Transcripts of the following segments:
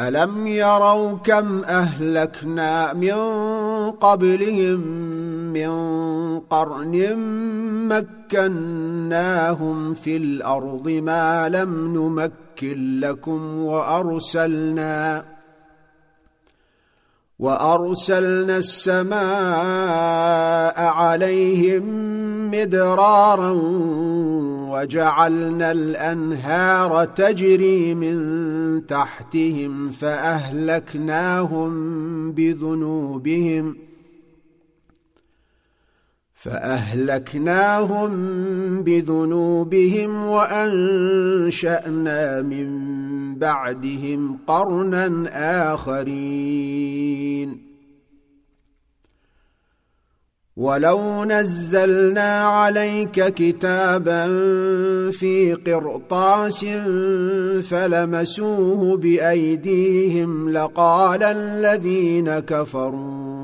الم يروا كم اهلكنا من قبلهم من قرن مكناهم في الأرض ما لم نمكن لكم وارسلنا وأرسلنا السماء عليهم مدرارا وجعلنا الأنهار تجري من تحتهم فأهلكناهم بذنوبهم فأهلكناهم بذنوبهم وأنشأنا من بعدهم قرنا آخرين. ولو نزلنا عليك كتابا في قرطاس فلمسوه بايديهم لقال الذين كفروا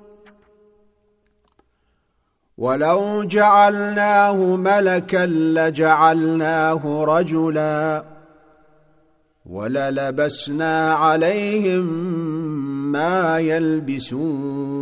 ولو جعلناه ملكا لجعلناه رجلا وللبسنا عليهم ما يلبسون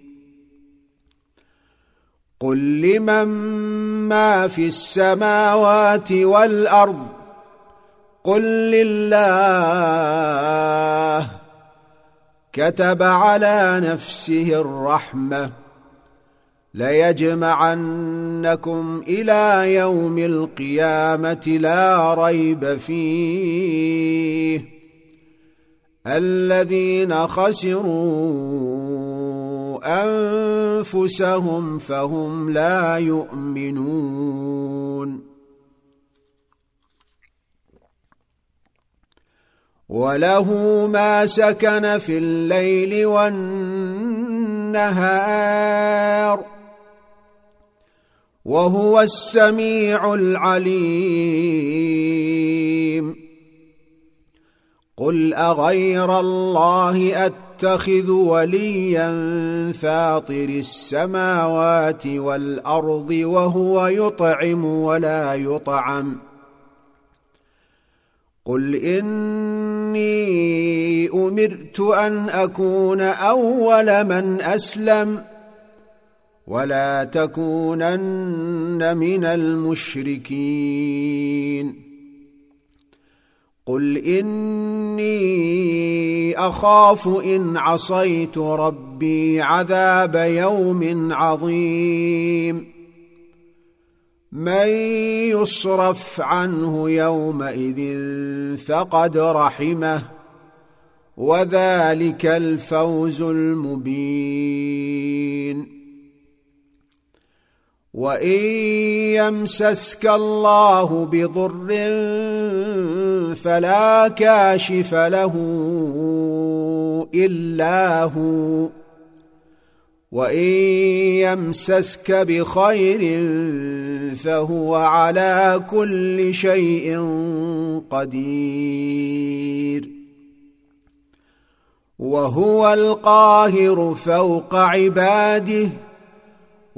قل لمن ما في السماوات والارض قل لله كتب على نفسه الرحمه ليجمعنكم إلى يوم القيامه لا ريب فيه الذين خسروا أنفسهم فهم لا يؤمنون. وله ما سكن في الليل والنهار وهو السميع العليم. قل أغير الله اتخذ وليا فاطر السماوات والأرض وهو يطعم ولا يطعم. قل إني أمرت أن أكون أول من أسلم ولا تكونن من المشركين. قل اني اخاف ان عصيت ربي عذاب يوم عظيم من يصرف عنه يومئذ فقد رحمه وذلك الفوز المبين وان يمسسك الله بضر فلا كاشف له الا هو وان يمسسك بخير فهو على كل شيء قدير وهو القاهر فوق عباده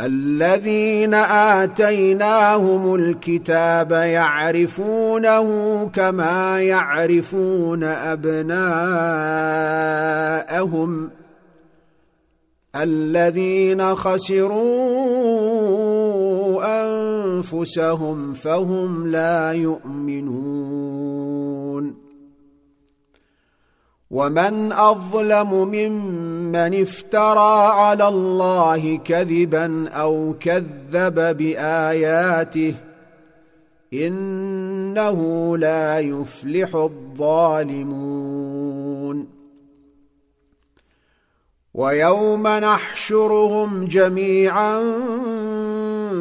الذين آتيناهم الكتاب يعرفونه كما يعرفون أبناءهم. الذين خسروا أنفسهم فهم لا يؤمنون. ومن أظلم ممن افترى على الله كذبا أو كذب بآياته إنه لا يفلح الظالمون. ويوم نحشرهم جميعا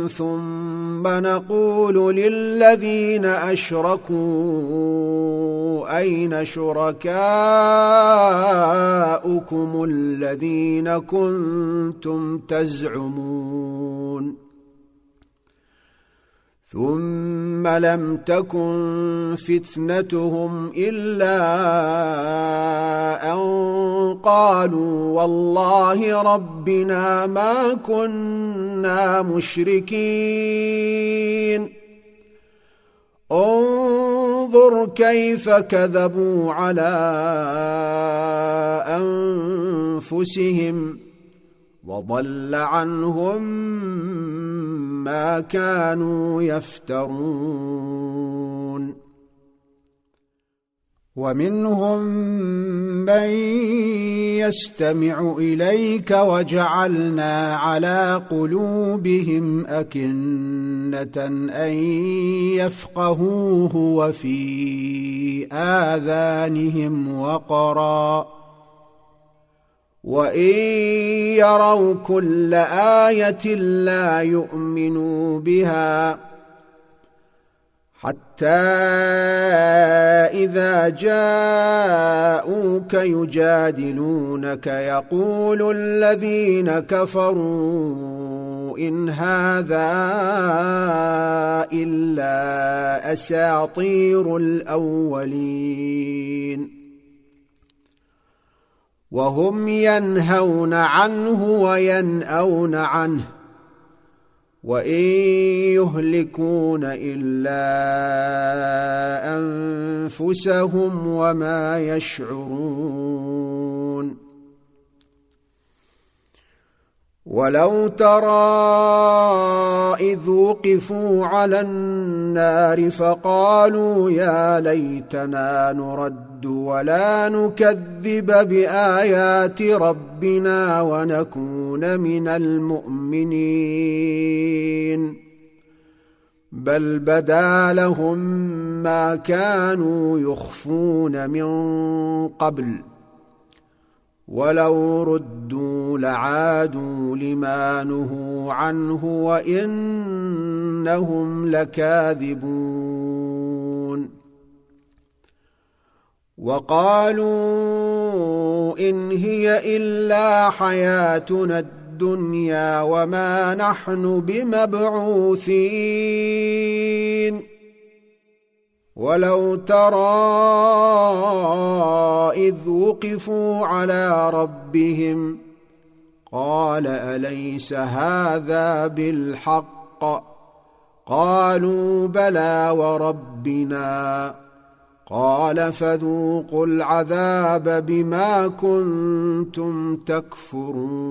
ثم نقول للذين أشركوا أين شركاؤكم الذين كنتم تزعمون؟ ثم لم تكن فتنتهم إلا أن قالوا والله ربنا ما كنا مشركين. انظر كيف كذبوا على أنفسهم. وضل عنهم ما كانوا يفترون. ومنهم من يستمع إليك وجعلنا على قلوبهم أكنة أن يفقهوه وفي آذانهم وقرا. وان يروا كل إيه لا يؤمنوا بها حتى اذا جاءوك يجادلونك يقول الذين كفروا ان هذا الا اساطير الاولين وهم ينهون عنه وينأون عنه وإن يهلكون إلا أنفسهم وما يشعرون ولو ترى اذ وقفوا على النار فقالوا يا ليتنا نرد ولا نكذب بايات ربنا ونكون من المؤمنين بل بدا لهم ما كانوا يخفون من قبل ولو ردوا لعادوا لما نهوا عنه وإنهم لكاذبون. وقالوا إن هي إلا حياتنا الدنيا وما نحن بمبعوثين. ولو ترى اذ وقفوا على ربهم قال اليس هذا بالحق قالوا بلى وربنا قال فذوقوا العذاب بما كنتم تكفرون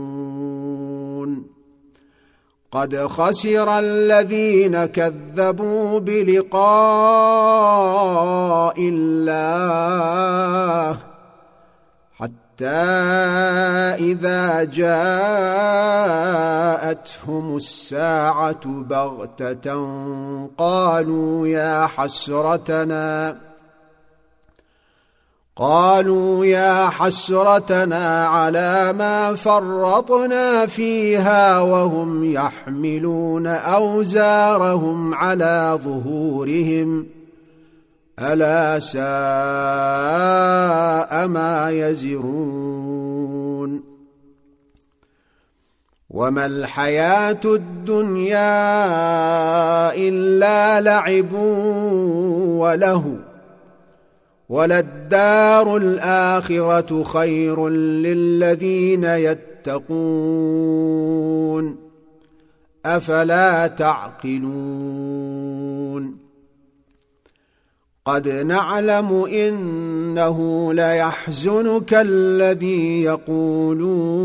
قد خسر الذين كذبوا بلقاء الله حتى إذا جاءتهم الساعة بغتة قالوا يا حسرتنا قالوا يا حسرتنا على ما فرطنا فيها وهم يحملون أوزارهم على ظهورهم. ألا ساء ما يزرون. وما الحياة الدنيا إلا لعب وله وللدار الآخرة خير للذين يتقون. أفلا تعقلون. قد نعلم إنه ليحزنك الذي يقولون.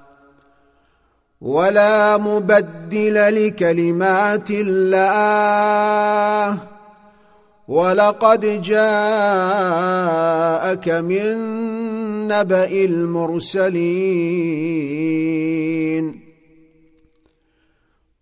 ولا مبدل لكلمات الله. ولقد جاءك من نبأ المرسلين.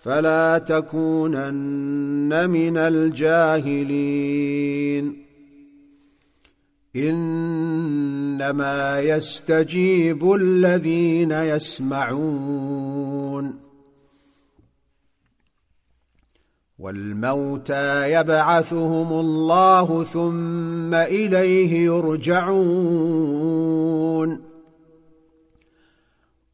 فلا تكونن من الجاهلين. إنما يستجيب الذين يسمعون. والموتى يبعثهم الله ثم إليه يرجعون.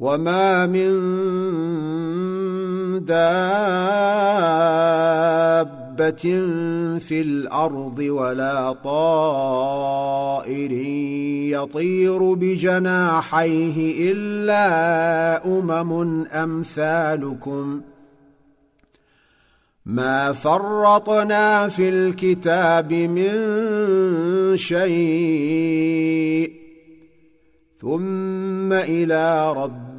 وما من دابه في الأرض ولا طائر يطير بجناحيه الا امم امثالكم ما فرطنا في الكتاب من شيء ثم إلى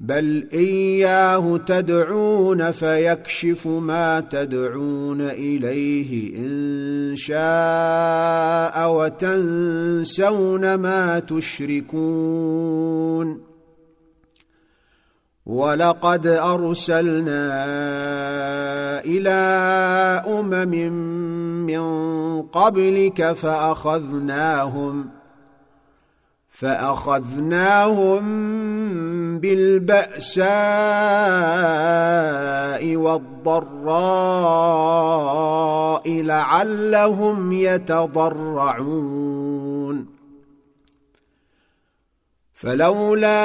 بل إياه تدعون فيكشف ما تدعون إليه إن شاء وتنسون ما تشركون ولقد أرسلنا إلى أمم من قبلك فأخذناهم فأخذناهم بالبأساء والضراء لعلهم يتضرعون. فلولا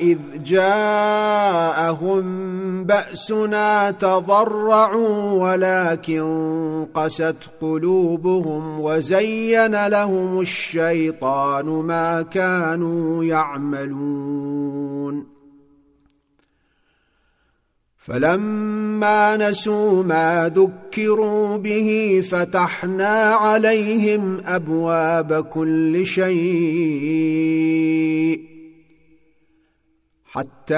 إذ جاءهم بأسنا تضرعوا ولكن قست قلوبهم وزين لهم الشيطان ما كانوا يعملون. فلما نسوا ما ذكروا به فتحنا عليهم أبواب كل شيء حتى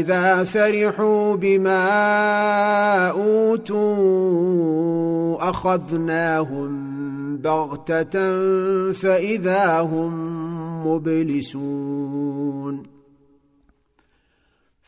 إذا فرحوا بما أوتوا أخذناهم بغتة فإذا هم مبلسون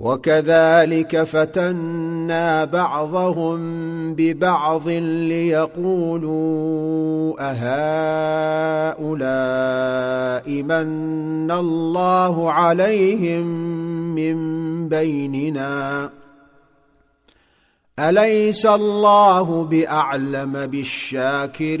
وكذلك فتنا بعضهم ببعض ليقولوا أهؤلاء من الله عليهم من بيننا؟ أليس الله بأعلم بالشاكرين؟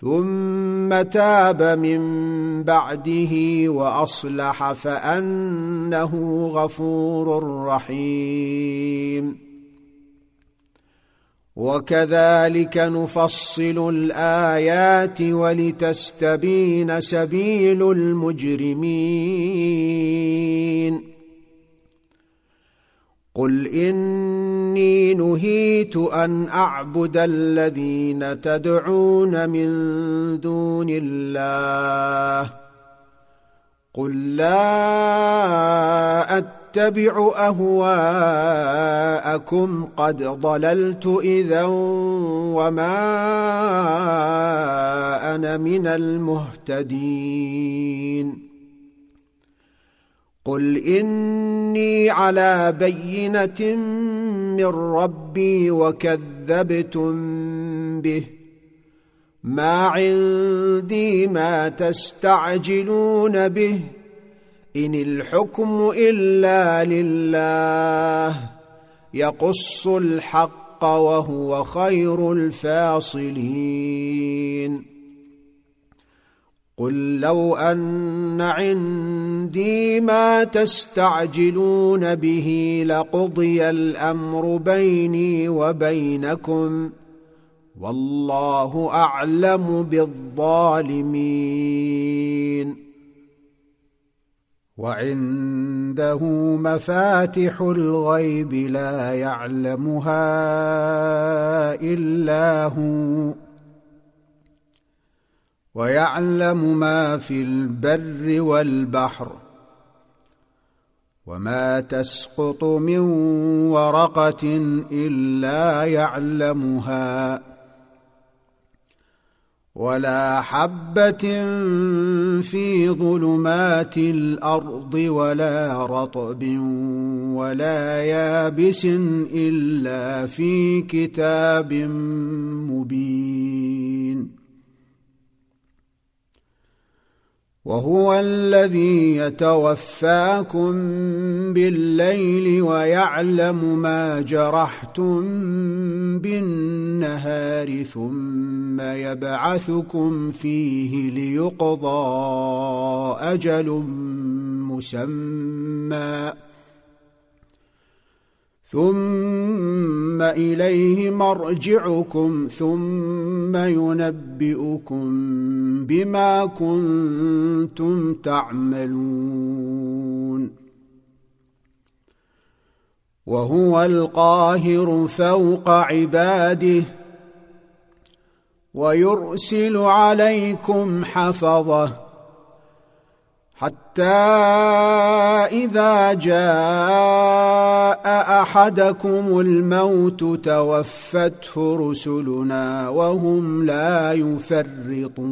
ثم تاب من بعده وأصلح فأنه غفور رحيم. وكذلك نفصل الآيات ولتستبين سبيل المجرمين. قل اني نهيت ان اعبد الذين تدعون من دون الله قل لا اتبع اهواءكم قد ضللت اذا وما أنا من المهتدين قل اني على بينه من ربي وكذبتم به ما عندي ما تستعجلون به ان الحكم الا لله يقص الحق وهو خير الفاصلين قل لو أن عندي ما تستعجلون به لقضي الأمر بيني وبينكم والله أعلم بالظالمين. وعنده مفاتح الغيب لا يعلمها إلا هو. ويعلم ما في البر والبحر وما تسقط من ورقة إلا يعلمها ولا حبة في ظلمات الأرض ولا رطب ولا يابس إلا في كتاب مبين وهو الذي يتوفاكم بالليل ويعلم ما جرحتم بالنهار ثم يبعثكم فيه ليقضى أجل مسمى. ثم إليه مرجعكم ثم ينبئكم بما كنتم تعملون. وهو القاهر فوق عباده ويرسل عليكم حفظه حتى إذا جاء أحدكم الموت توفته رسلنا وهم لا يفرطون.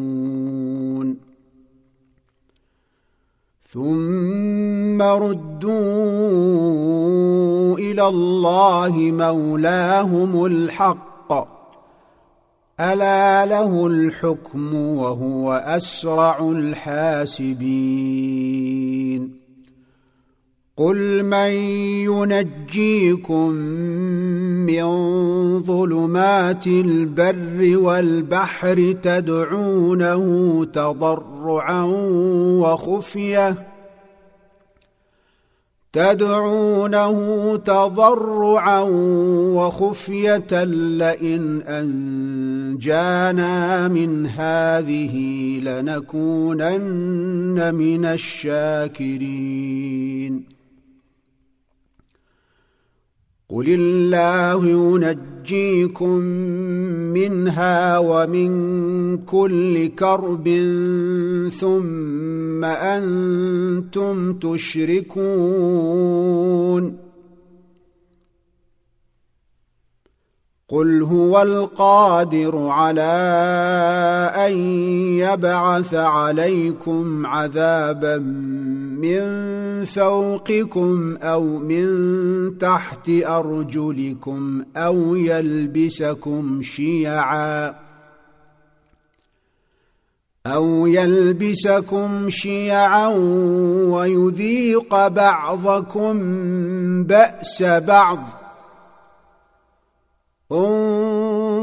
ثم ردوا إلى الله مولاهم الحق. ألا له الحكم وهو أسرع الحاسبين قل من ينجيكم من ظلمات البر والبحر تدعونه تضرعا وخفية تدعونه تضرعا وخفية لئن أنجانا من هذه لنكونن من الشاكرين. قل الله ينجيكم منها ومن كل كرب ثم أنتم تشركون قل هو القادر على ان يبعث عليكم عذابا من فوقكم أو من تحت أرجلكم أو يلبسكم شيعا أو يلبسكم شيعا ويذيق بعضكم بأس بعض.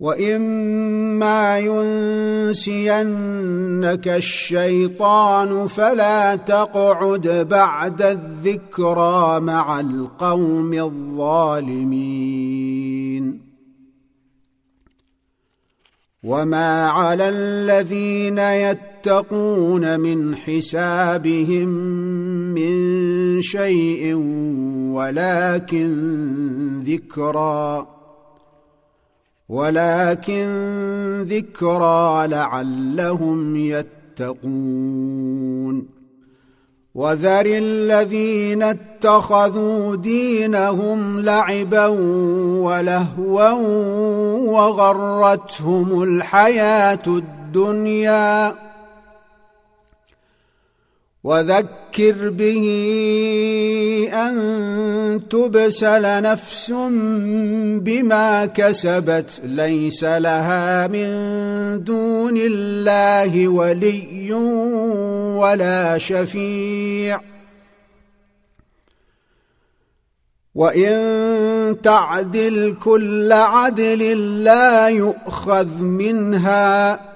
واما ينسينك الشيطان فلا تقعد بعد الذكرى مع القوم الظالمين وما على الذين يتقون من حسابهم من شيء ولكن ذكرى ولكن ذكرى لعلهم يتقون. وذر الذين اتخذوا دينهم لعبا ولهوا وغرتهم الحياة الدنيا. وذكر به أن تبسل نفس بما كسبت ليس لها من دون الله ولي ولا شفيع. وإن تعدل كل عدل لا يؤخذ منها.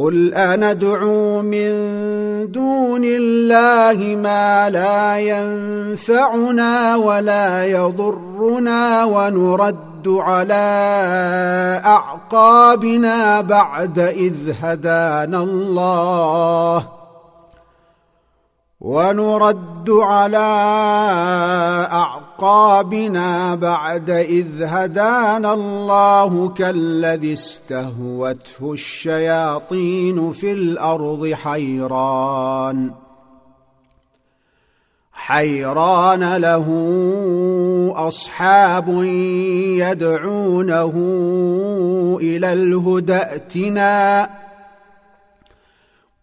قل اندعو من دون الله ما لا ينفعنا ولا يضرنا ونرد على اعقابنا بعد اذ هدانا الله ونرد على أعقابنا بعد إذ هدانا الله كالذي استهوته الشياطين في الأرض حيران. حيران له أصحاب يدعونه إلى الهدى ائتنا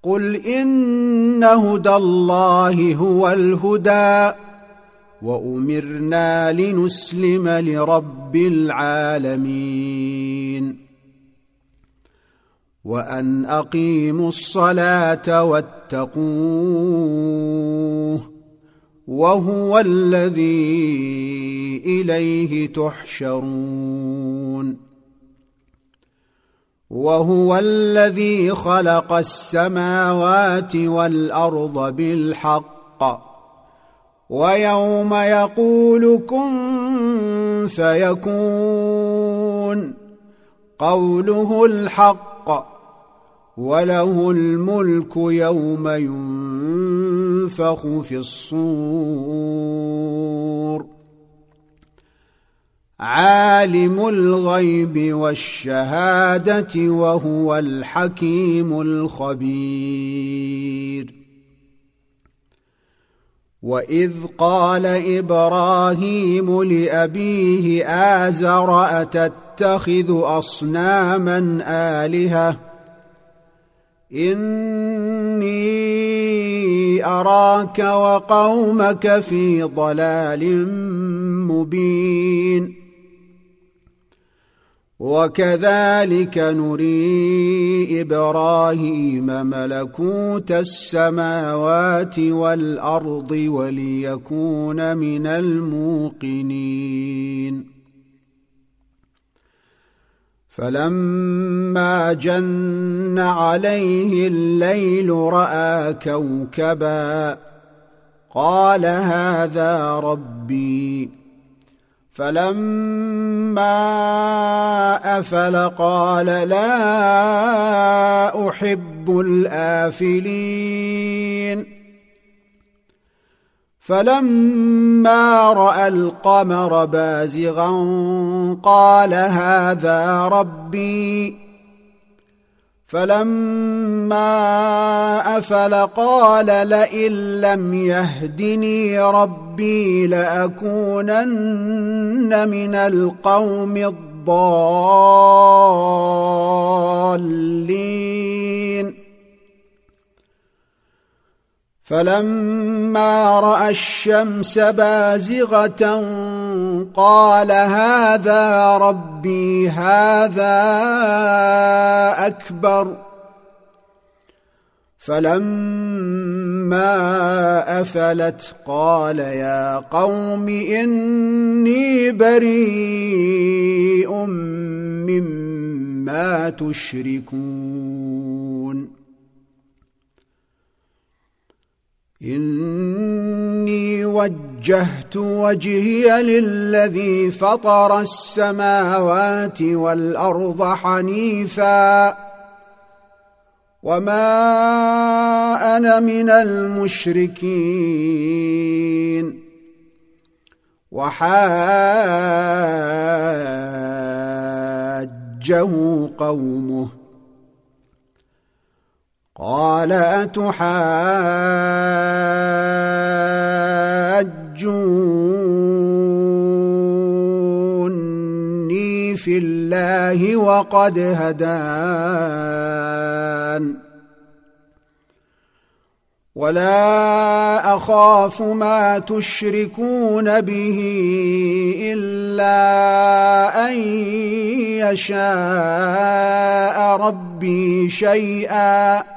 قل ان هدى الله هو الهدى وامرنا لنسلم لرب العالمين وان اقيموا الصلاه واتقوه وهو الذي اليه تحشرون وهو الذي خلق السماوات والأرض بالحق. ويوم يقول كن فيكون. قوله الحق. وله الملك يوم ينفخ في الصور. عالم الغيب والشهادة وهو الحكيم الخبير. وإذ قال إبراهيم لأبيه آزر أتتخذ أصناما آلهة؟ إني أراك وقومك في ضلال مبين. وكذلك نري إبراهيم ملكوت السماوات والأرض وليكون من الموقنين. فلما جن عليه الليل رأى كوكبا قال هذا ربي. فلما أفل قال لا أحب الآفلين. فلما رأى القمر بازغا قال هذا ربي فلما أفل قال لئن لم يهدني ربي لأكونن من القوم الضالين. فلما رأى الشمس بازغة قال هذا ربي هذا اكبر فلما افلت قال يا قوم اني بريء مما تشركون وجهت وجهي للذي فطر السماوات والأرض حنيفا. وما أنا من المشركين. وحاجه قومه. قال اتحاجوني في الله وقد هدان. ولا أخاف ما تشركون به إلا أن يشاء ربي شيئا.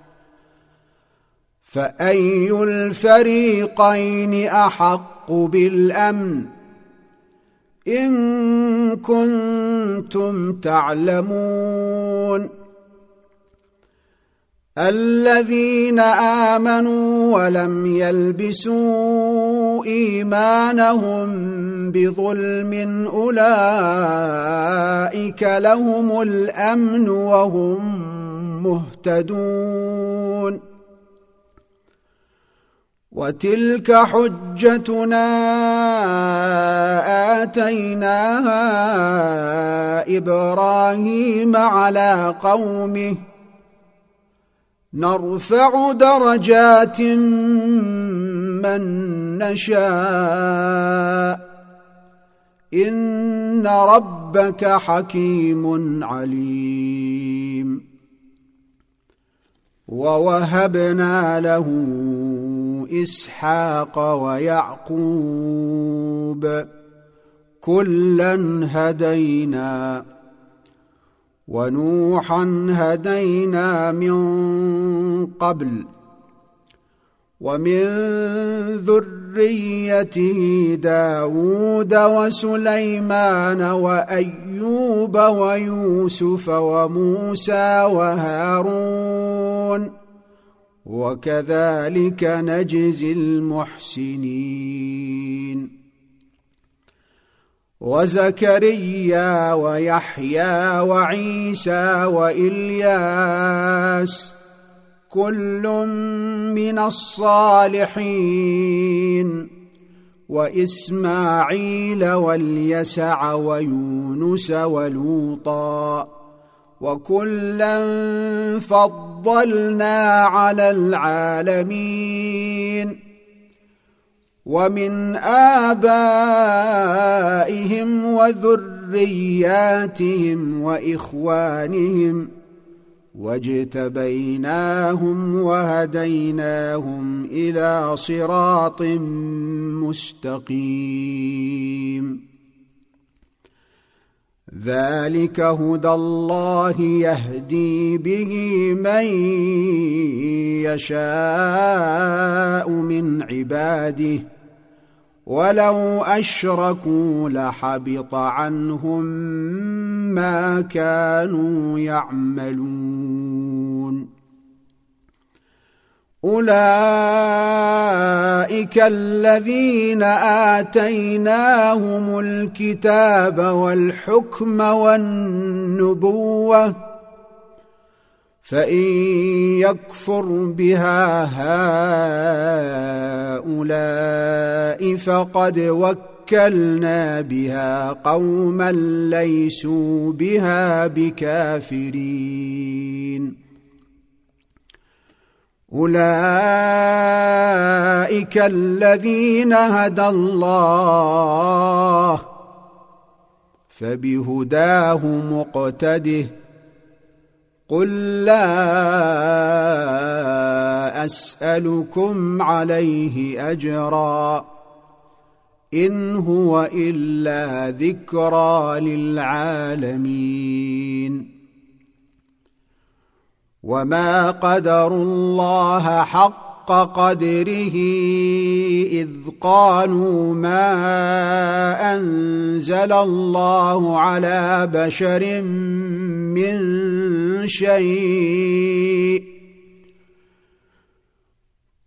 فأي الفريقين أحق بالأمن؟ إن كنتم تعلمون. الذين آمنوا ولم يلبسوا إيمانهم بظلم أولئك لهم الأمن وهم مهتدون. وتلك حجتنا آتيناها إبراهيم على قومه. نرفع درجات من نشاء. إن ربك حكيم عليم. ووهبنا له إسحاق ويعقوب كلا هدينا ونوحا هدينا من قبل ومن ذريته داود وسليمان وأيوب ويوسف وموسى وهارون وكذلك نجزي المحسنين. وزكريا ويحيى وعيسى وإلياس كل من الصالحين. وإسماعيل واليسع ويونس ولوطا وكلا فضلنا على العالمين. ومن آبائهم وذرياتهم وإخوانهم واجتبيناهم وهديناهم إلى صراط مستقيم. ذلك هدى الله يهدي به من يشاء من عباده. ولو أشركوا لحبط عنهم ما كانوا يعملون. أولئك الذين آتيناهم الكتاب والحكم والنبوة فإن يكفر بها هؤلاء فقد وكلنا بها قوما ليسوا بها بكافرين. أولئك الذين هدى الله فبهداه مقتده قل لا أسألكم عليه أجرا إن هو إلا ذكرى للعالمين وما قدروا الله حق قدره اذ قالوا ما انزل الله على بشر من شيء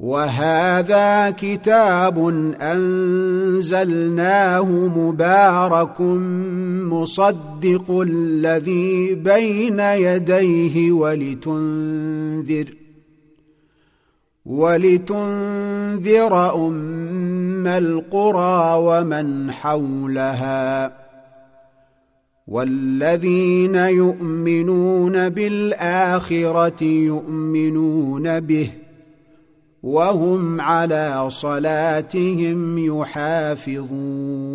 وهذا كتاب أنزلناه مبارك مصدق الذي بين يديه ولتنذر ولتنذر أم القرى ومن حولها والذين يؤمنون بالآخرة يؤمنون به وهم على صلاتهم يحافظون.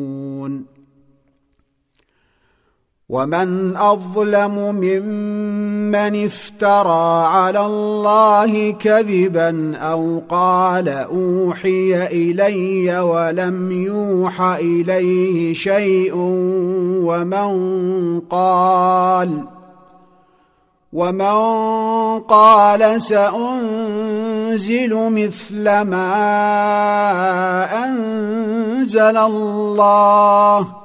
ومن أظلم ممن افترى على الله كذبا أو قال أوحي إلي ولم يوح إليه شيء ومن قال ومن قال سانزل مثل ما انزل الله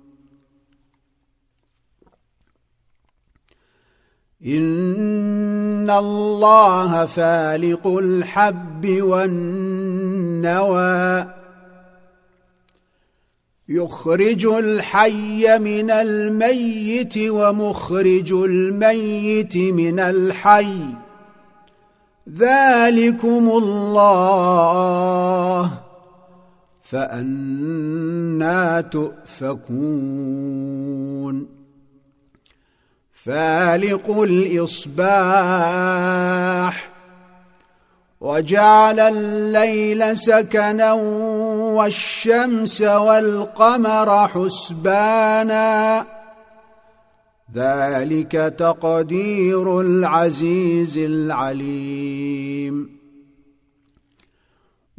ان الله فالق الحب والنوى يخرج الحي من الميت ومخرج الميت من الحي ذلكم الله فانا تؤفكون فالق الإصباح وجعل الليل سكنا والشمس والقمر حسبانا ذلك تقدير العزيز العليم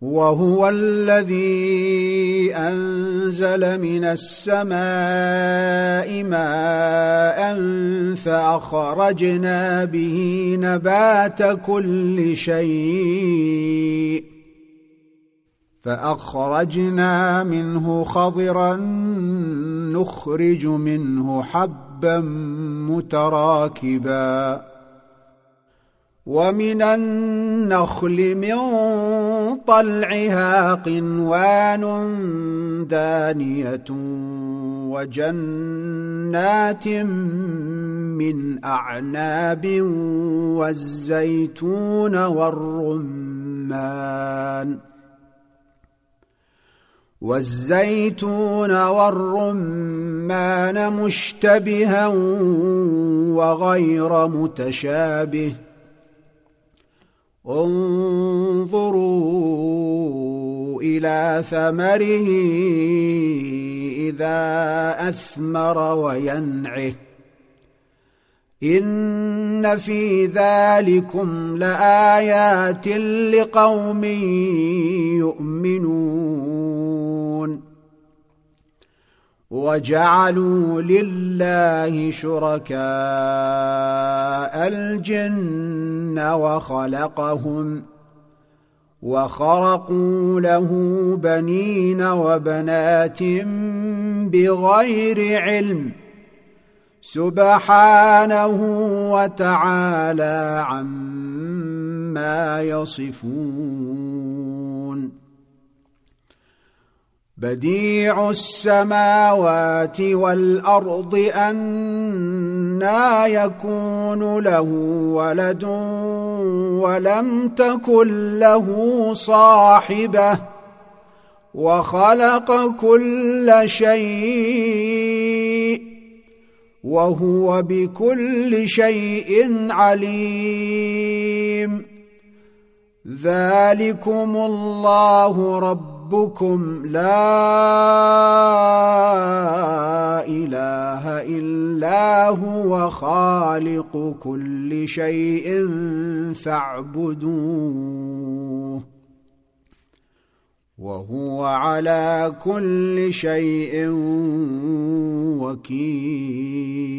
وهو الذي أنزل من السماء ماء فأخرجنا به نبات كل شيء فأخرجنا منه خضرا نخرج منه حبا متراكبا ومن النخل من طلعها قنوان دانية وجنات من أعناب والزيتون والرمان والزيتون والرمان مشتبها وغير متشابه انظروا إلى ثمره إذا أثمر وينعه. إن في ذلكم لآيات لقوم يؤمنون. وجعلوا لله شركاء الجن وخلقهم وخرقوا له بنين وبنات بغير علم سبحانه وتعالى عما يصفون بديع السماوات والأرض أنا يكون له ولد ولم تكن له صاحبة وخلق كل شيء وهو بكل شيء عليم. ذلكم الله ربكم لا إله إلا هو خالق كل شيء فاعبدوه وهو على كل شيء وكيل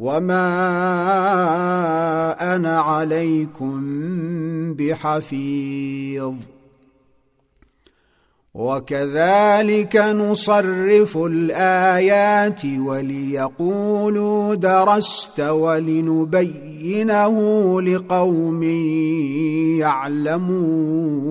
وما أنا عليكم بحفيظ وكذلك نصرف الايات وليقولوا درست ولنبينه لقوم يعلمون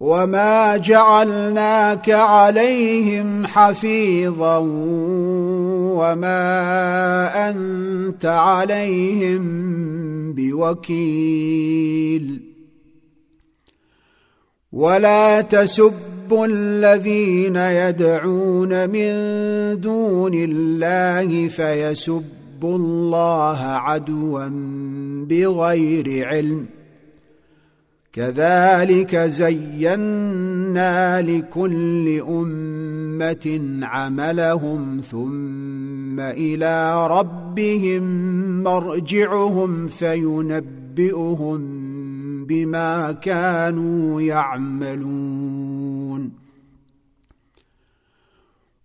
وما جعلناك عليهم حفيظا وما انت عليهم بوكيل ولا تسبوا الذين يدعون من دون الله فيسبوا الله عدوا بغير علم كذلك زينا لكل أمة عملهم ثم إلى ربهم مرجعهم فينبئهم بما كانوا يعملون.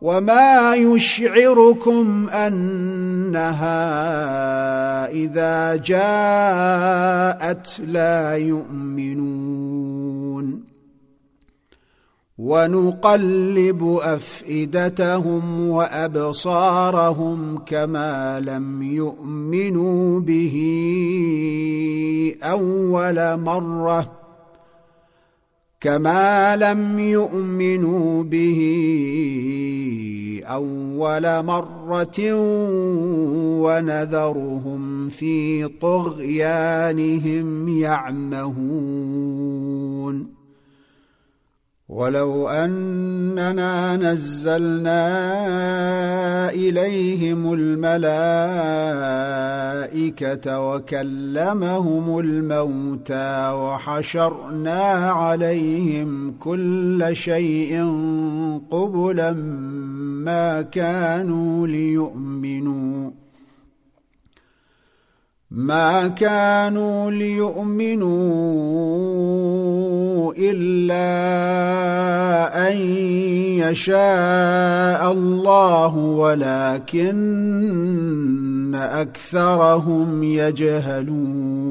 وما يشعركم انها اذا جاءت لا يؤمنون ونقلب افئدتهم وابصارهم كما لم يؤمنوا به اول مره كما لم يؤمنوا به اول مره ونذرهم في طغيانهم يعمهون ولو أننا نزلنا إليهم الملائكة وكلمهم الموتى وحشرنا عليهم كل شيء قبلا ما كانوا ليؤمنوا ما كانوا ليؤمنوا إلا أن يشاء الله ولكن أكثرهم يجهلون.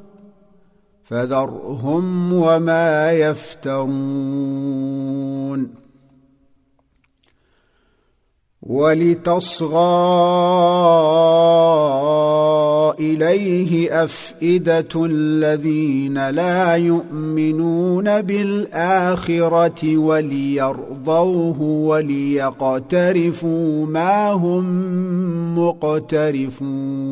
فذرهم وما يفترون. ولتصغى إليه أفئدة الذين لا يؤمنون بالآخرة وليرضوه وليقترفوا ما هم مقترفون.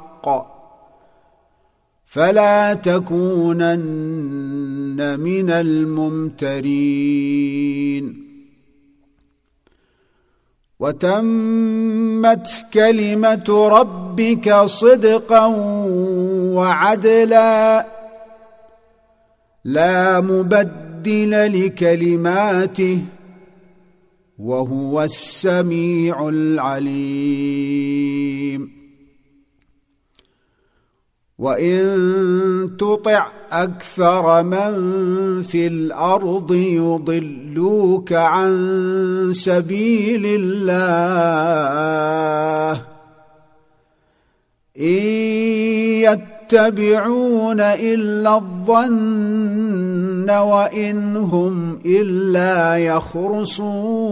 الحق. فلا تكونن من الممترين. وتمت كلمة ربك صدقا وعدلا. لا مبدل لكلماته. وهو السميع العليم. وان تطع أكثر من في الأرض يضلوك عن سبيل الله ان يتبعون الا الظن وان هم الا يخرصون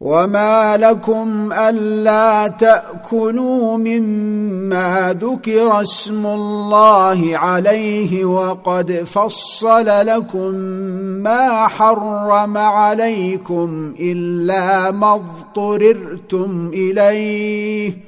وما لكم الا تاكلوا مما ذكر اسم الله عليه وقد فصل لكم ما حرم عليكم الا ما اضطررتم اليه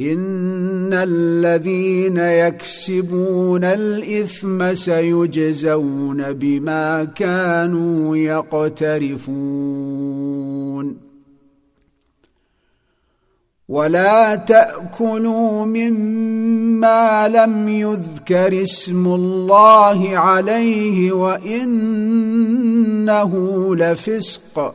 ان الذين يكسبون الاثم سيجزون بما كانوا يقترفون ولا تاكلوا مما لم يذكر اسم الله عليه وانه لفسق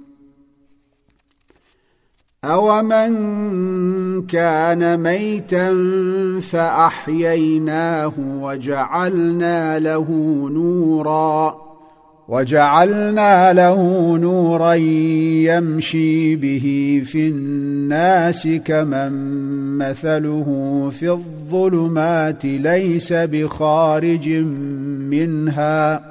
أومن كان ميتا فأحييناه وجعلنا له نورا وجعلنا له نورا يمشي به في الناس كمن مثله في الظلمات ليس بخارج منها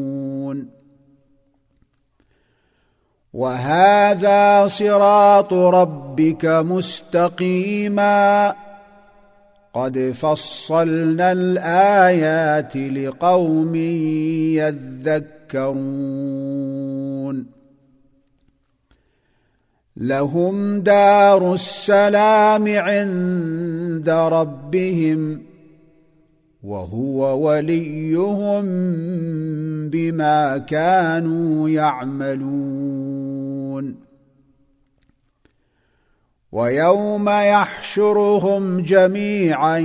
وهذا صراط ربك مستقيما. قد فصلنا الآيات لقوم يذكرون. لهم دار السلام عند ربهم. وهو وليهم بما كانوا يعملون. ويوم يحشرهم جميعا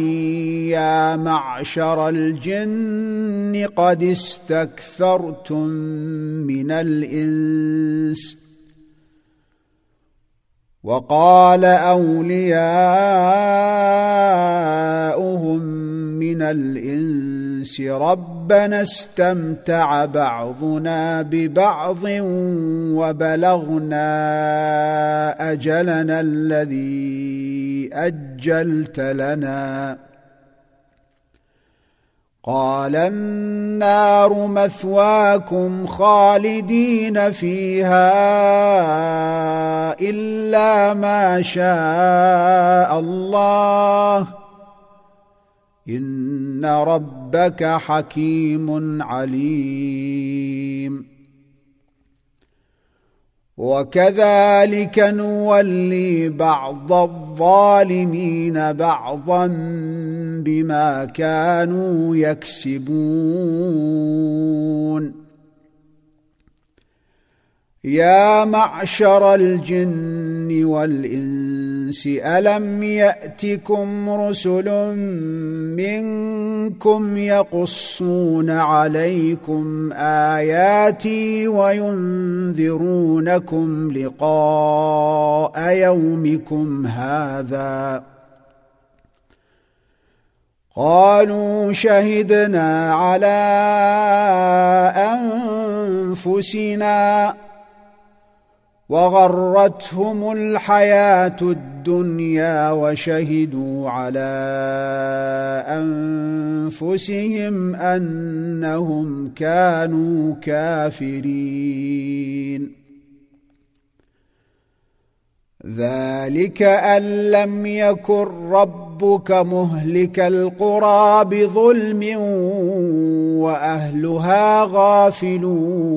يا معشر الجن قد استكثرتم من الإنس وقال أولياؤهم من الإنس ربنا استمتع بعضنا ببعض وبلغنا أجلنا الذي أجلت لنا قال النار مثواكم خالدين فيها إلا ما شاء الله. إن ربك حكيم عليم. وكذلك نولي بعض الظالمين بعضا بما كانوا يكسبون. يا معشر الجن والإنس ألم يأتكم رسل منكم يقصون عليكم آياتي وينذرونكم لقاء يومكم هذا؟ قالوا شهدنا على أنفسنا وغرتهم الحياة الدنيا وشهدوا على أنفسهم أنهم كانوا كافرين. ذلك أن لم يكن ربك مهلك القرى بظلم وأهلها غافلون.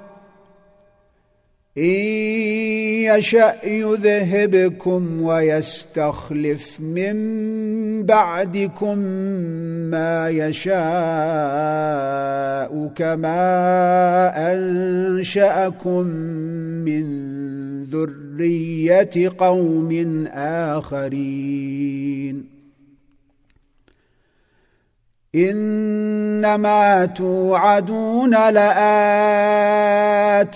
إن يشأ يذهبكم ويستخلف من بعدكم ما يشاء كما أنشأكم من ذرية قوم آخرين. إنما توعدون لآت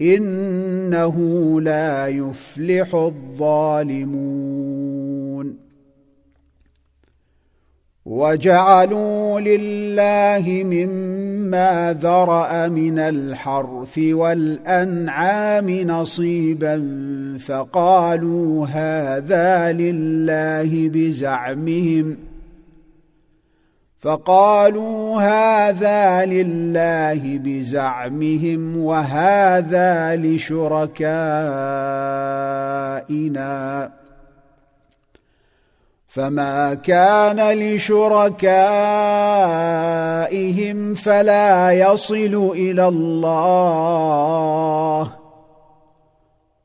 إنه لا يفلح الظالمون. وجعلوا لله مما ذرأ من الحرث والأنعام نصيبا فقالوا هذا لله بزعمهم ۖ. فقالوا هذا لله بزعمهم وهذا لشركائنا. فما كان لشركائهم فلا يصل إلى الله.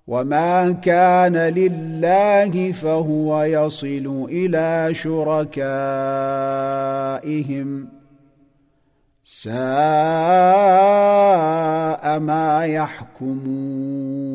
وما كان لله فهو يصل إلى شركائهم ساء ما يحكمون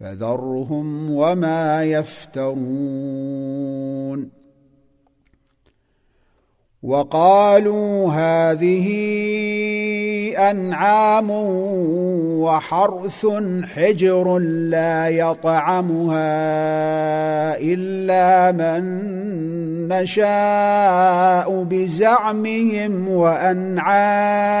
فذرهم وما يفترون. وقالوا هذه أنعام وحرث حجر لا يطعمها إلا من نشاء بزعمهم وأنعام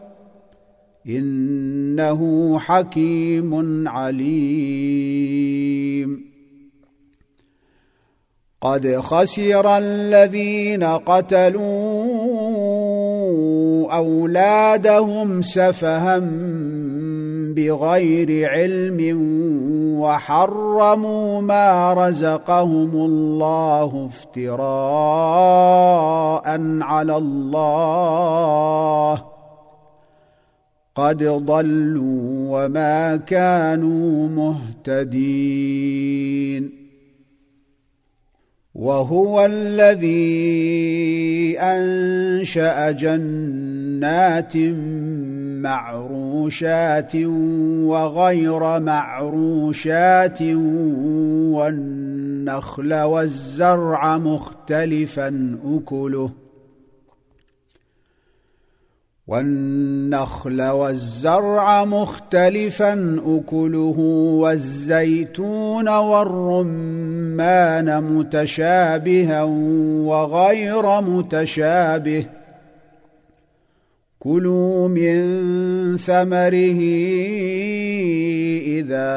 إنه حكيم عليم. قد خسر الذين قتلوا أولادهم سفها بغير علم وحرموا ما رزقهم الله افتراء على الله. قد ضلوا وما كانوا مهتدين وهو الذي انشا جنات معروشات وغير معروشات والنخل والزرع مختلفا اكله والنخل والزرع مختلفا أكله والزيتون والرمان متشابها وغير متشابه. كلوا من ثمره إذا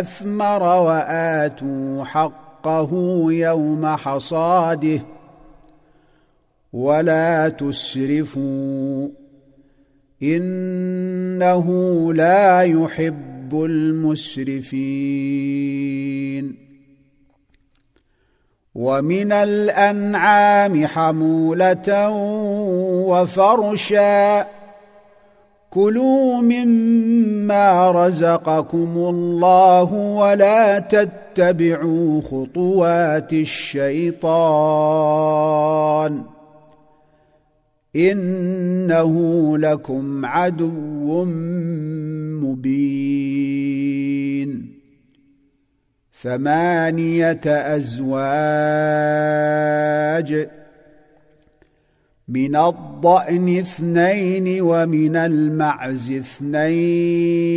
أثمر وآتوا حقه يوم حصاده. ولا تسرفوا إنه لا يحب المسرفين. ومن الأنعام حمولة وفرشا. كلوا مما رزقكم الله ولا تتبعوا خطوات الشيطان. إنه لكم عدو مبين. ثمانية أزواج من الضأن اثنين ومن المعز اثنين.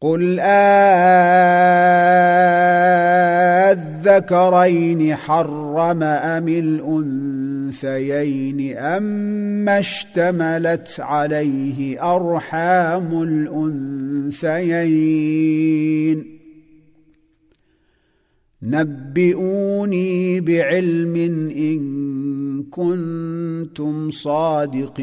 قل أذكرين حرم أم الأنثيين أما اشتملت عليه أرحام الأنثيين. نبئوني بعلم إن كنتم صادقين.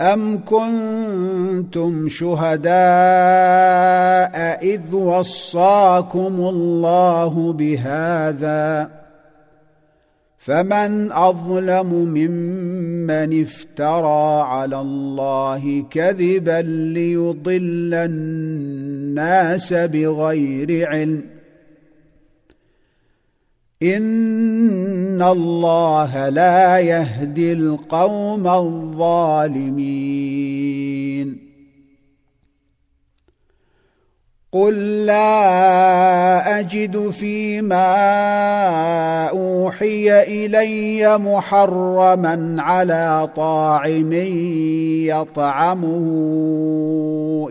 أم كنتم شهداء إذ وصاكم الله بهذا فمن أظلم ممن افترى على الله كذبا ليضل الناس بغير علم ان الله لا يهدي القوم الظالمين. قل لا اجد فيما اوحي الي محرما على طاعم يطعمه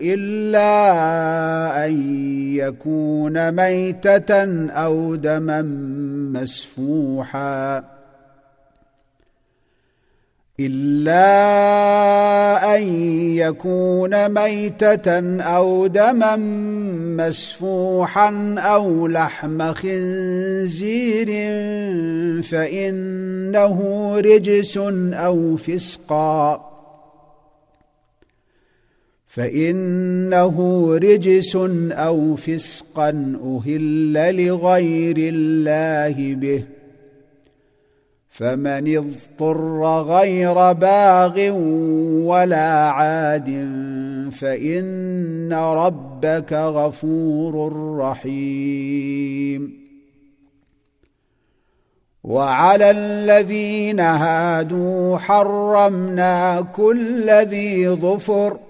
الا ان يكون ميته أو دما مسفوحا. إلا أن يكون ميتة أو دما مسفوحا أو لحم خنزير فإنه رجس أو فسقا. فإنه رجس أو فسقا أهل لغير الله به. فمن اضطر غير باغ ولا عاد فإن ربك غفور رحيم. وعلى الذين هادوا حرمنا كل ذي ظفر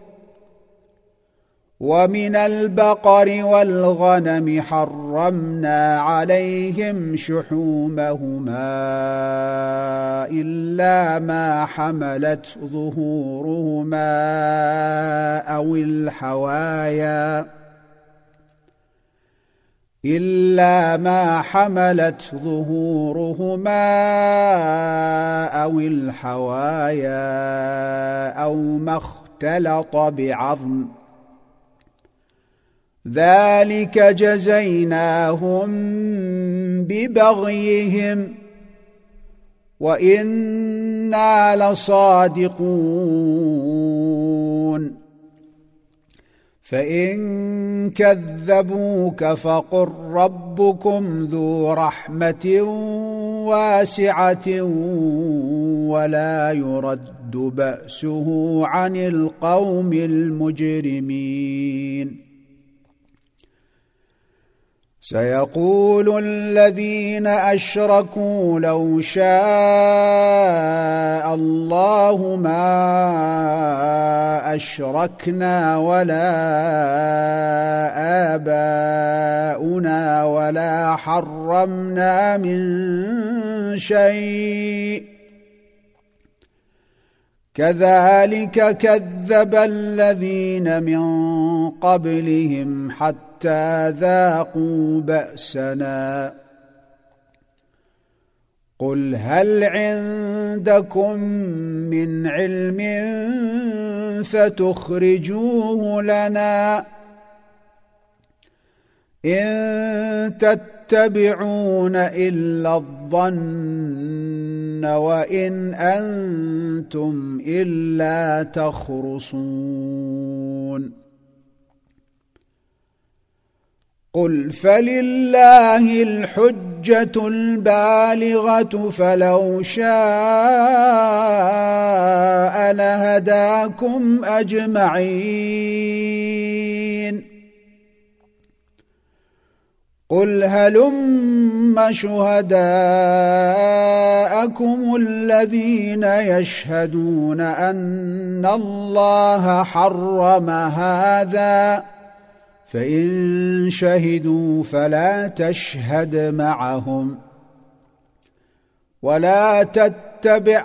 ومن البقر والغنم حرمنا عليهم شحومهما إلا ما حملت ظهورهما أو الحوايا إلا ما حملت ظهورهما أو الحوايا أو ما اختلط بعظم ذلك جزيناهم ببغيهم وإنا لصادقون. فإن كذبوك فقل ربكم ذو رحمة واسعة ولا يرد بأسه عن القوم المجرمين. سيقول الذين أشركوا لو شاء الله ما أشركنا ولا آباؤنا ولا حرمنا من شيء كذلك كذب الذين من قبلهم حتى ذاقوا بأسنا. قل هل عندكم من علم فتخرجوه لنا؟ إن تتبعون إلا الظن وإن أنتم إلا تخرصون. قل فلله الحجة البالغة فلو شاء لهداكم أجمعين. قل هلم شهداءكم الذين يشهدون ان الله حرم هذا فان شهدوا فلا تشهد معهم ولا تتبع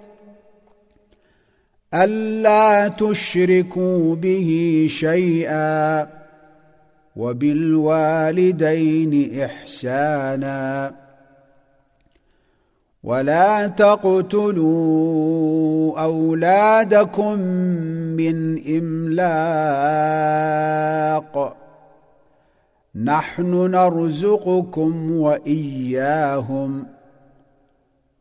ألا تشركوا به شيئا وبالوالدين إحسانا ولا تقتلوا أولادكم من إملاق نحن نرزقكم وإياهم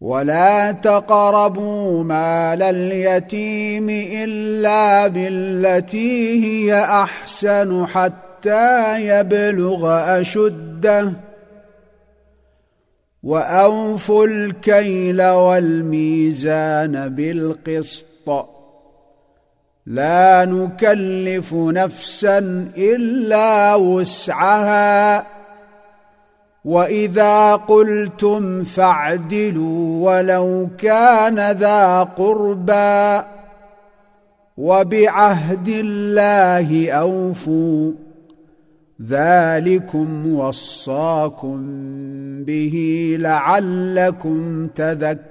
ولا تقربوا مال اليتيم الا بالتي هي احسن حتى يبلغ اشده واوفوا الكيل والميزان بالقسط لا نكلف نفسا الا وسعها واذا قلتم فاعدلوا ولو كان ذا قربى وبعهد الله اوفوا ذلكم وصاكم به لعلكم تذكرون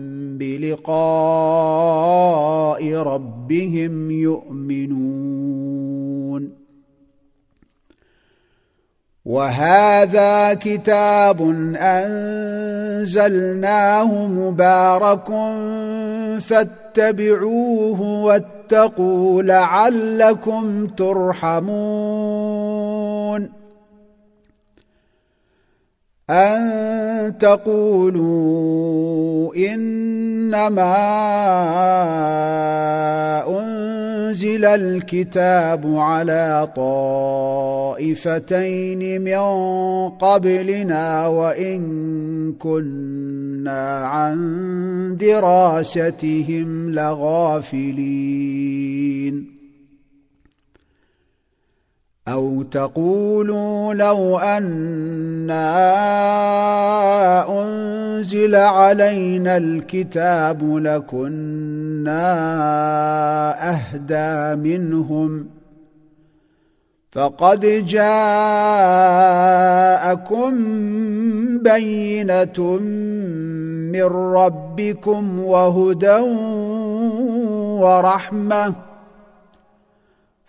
بلقاء ربهم يؤمنون. وهذا كتاب أنزلناه مبارك فاتبعوه واتقوا لعلكم ترحمون. أن تقولوا إنما أنزل الكتاب على طائفتين من قبلنا وإن كنا عن دراستهم لغافلين. أو تقولوا لو أنا أنزل علينا الكتاب لكنا أهدى منهم فقد جاءكم بينة من ربكم وهدى ورحمة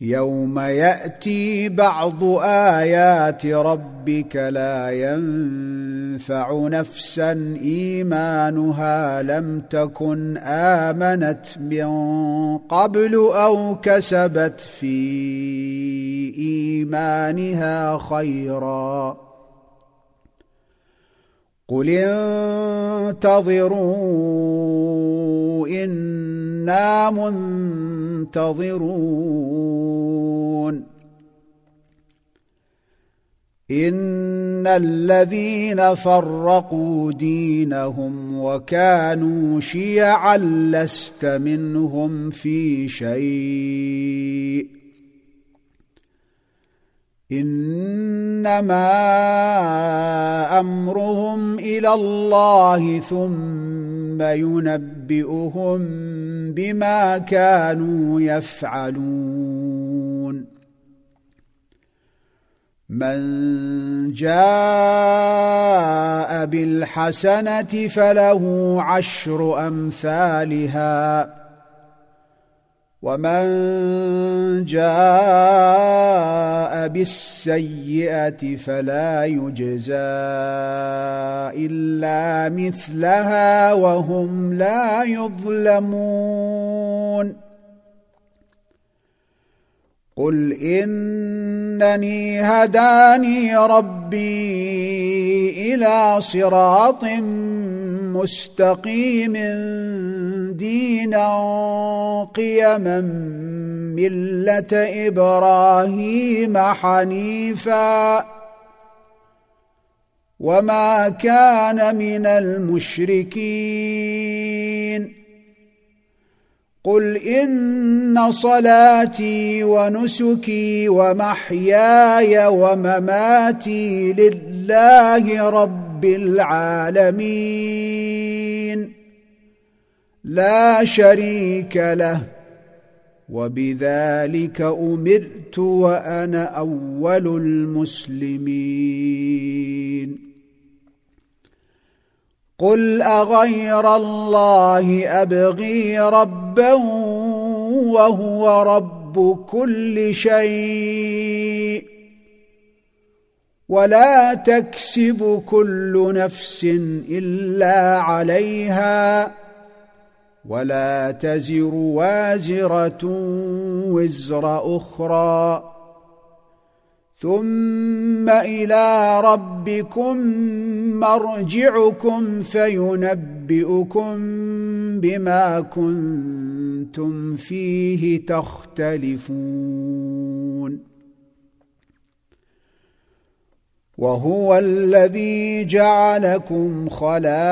يوم يأتي بعض آيات ربك لا ينفع نفسا إيمانها لم تكن آمنت من قبل أو كسبت في إيمانها خيرا قل انتظروا أنا منتظرون ان الذين فرقوا دينهم وكانوا شيعا لست منهم في شيء إنما أمرهم إلى الله ثم ينبئهم بما كانوا يفعلون. من جاء بالحسنة فله عشر أمثالها. ومن جاء بالسيئه فلا يجزى الا مثلها وهم لا يظلمون قل انني هداني ربي إلى صراط مستقيم دينا قيما ملة إبراهيم حنيفا وما كان من المشركين قل ان صلاتي ونسكي ومحياي ومماتي لله رب العالمين. لا شريك له وبذلك امرت وأنا اول المسلمين. قل اغير الله ابغي ربا وهو رب كل شيء ولا تكسب كل نفس الا عليها ولا تزر وازره وزر أخرى ثم إلى ربكم مرجعكم فينبئكم بما كنتم فيه تختلفون. وهو الذي جعلكم خلائف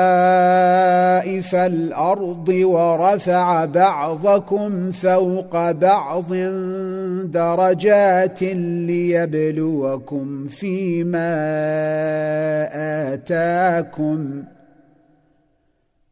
الأرض ورفع بعضكم فوق بعض درجات ليبلوكم فيما آتاكم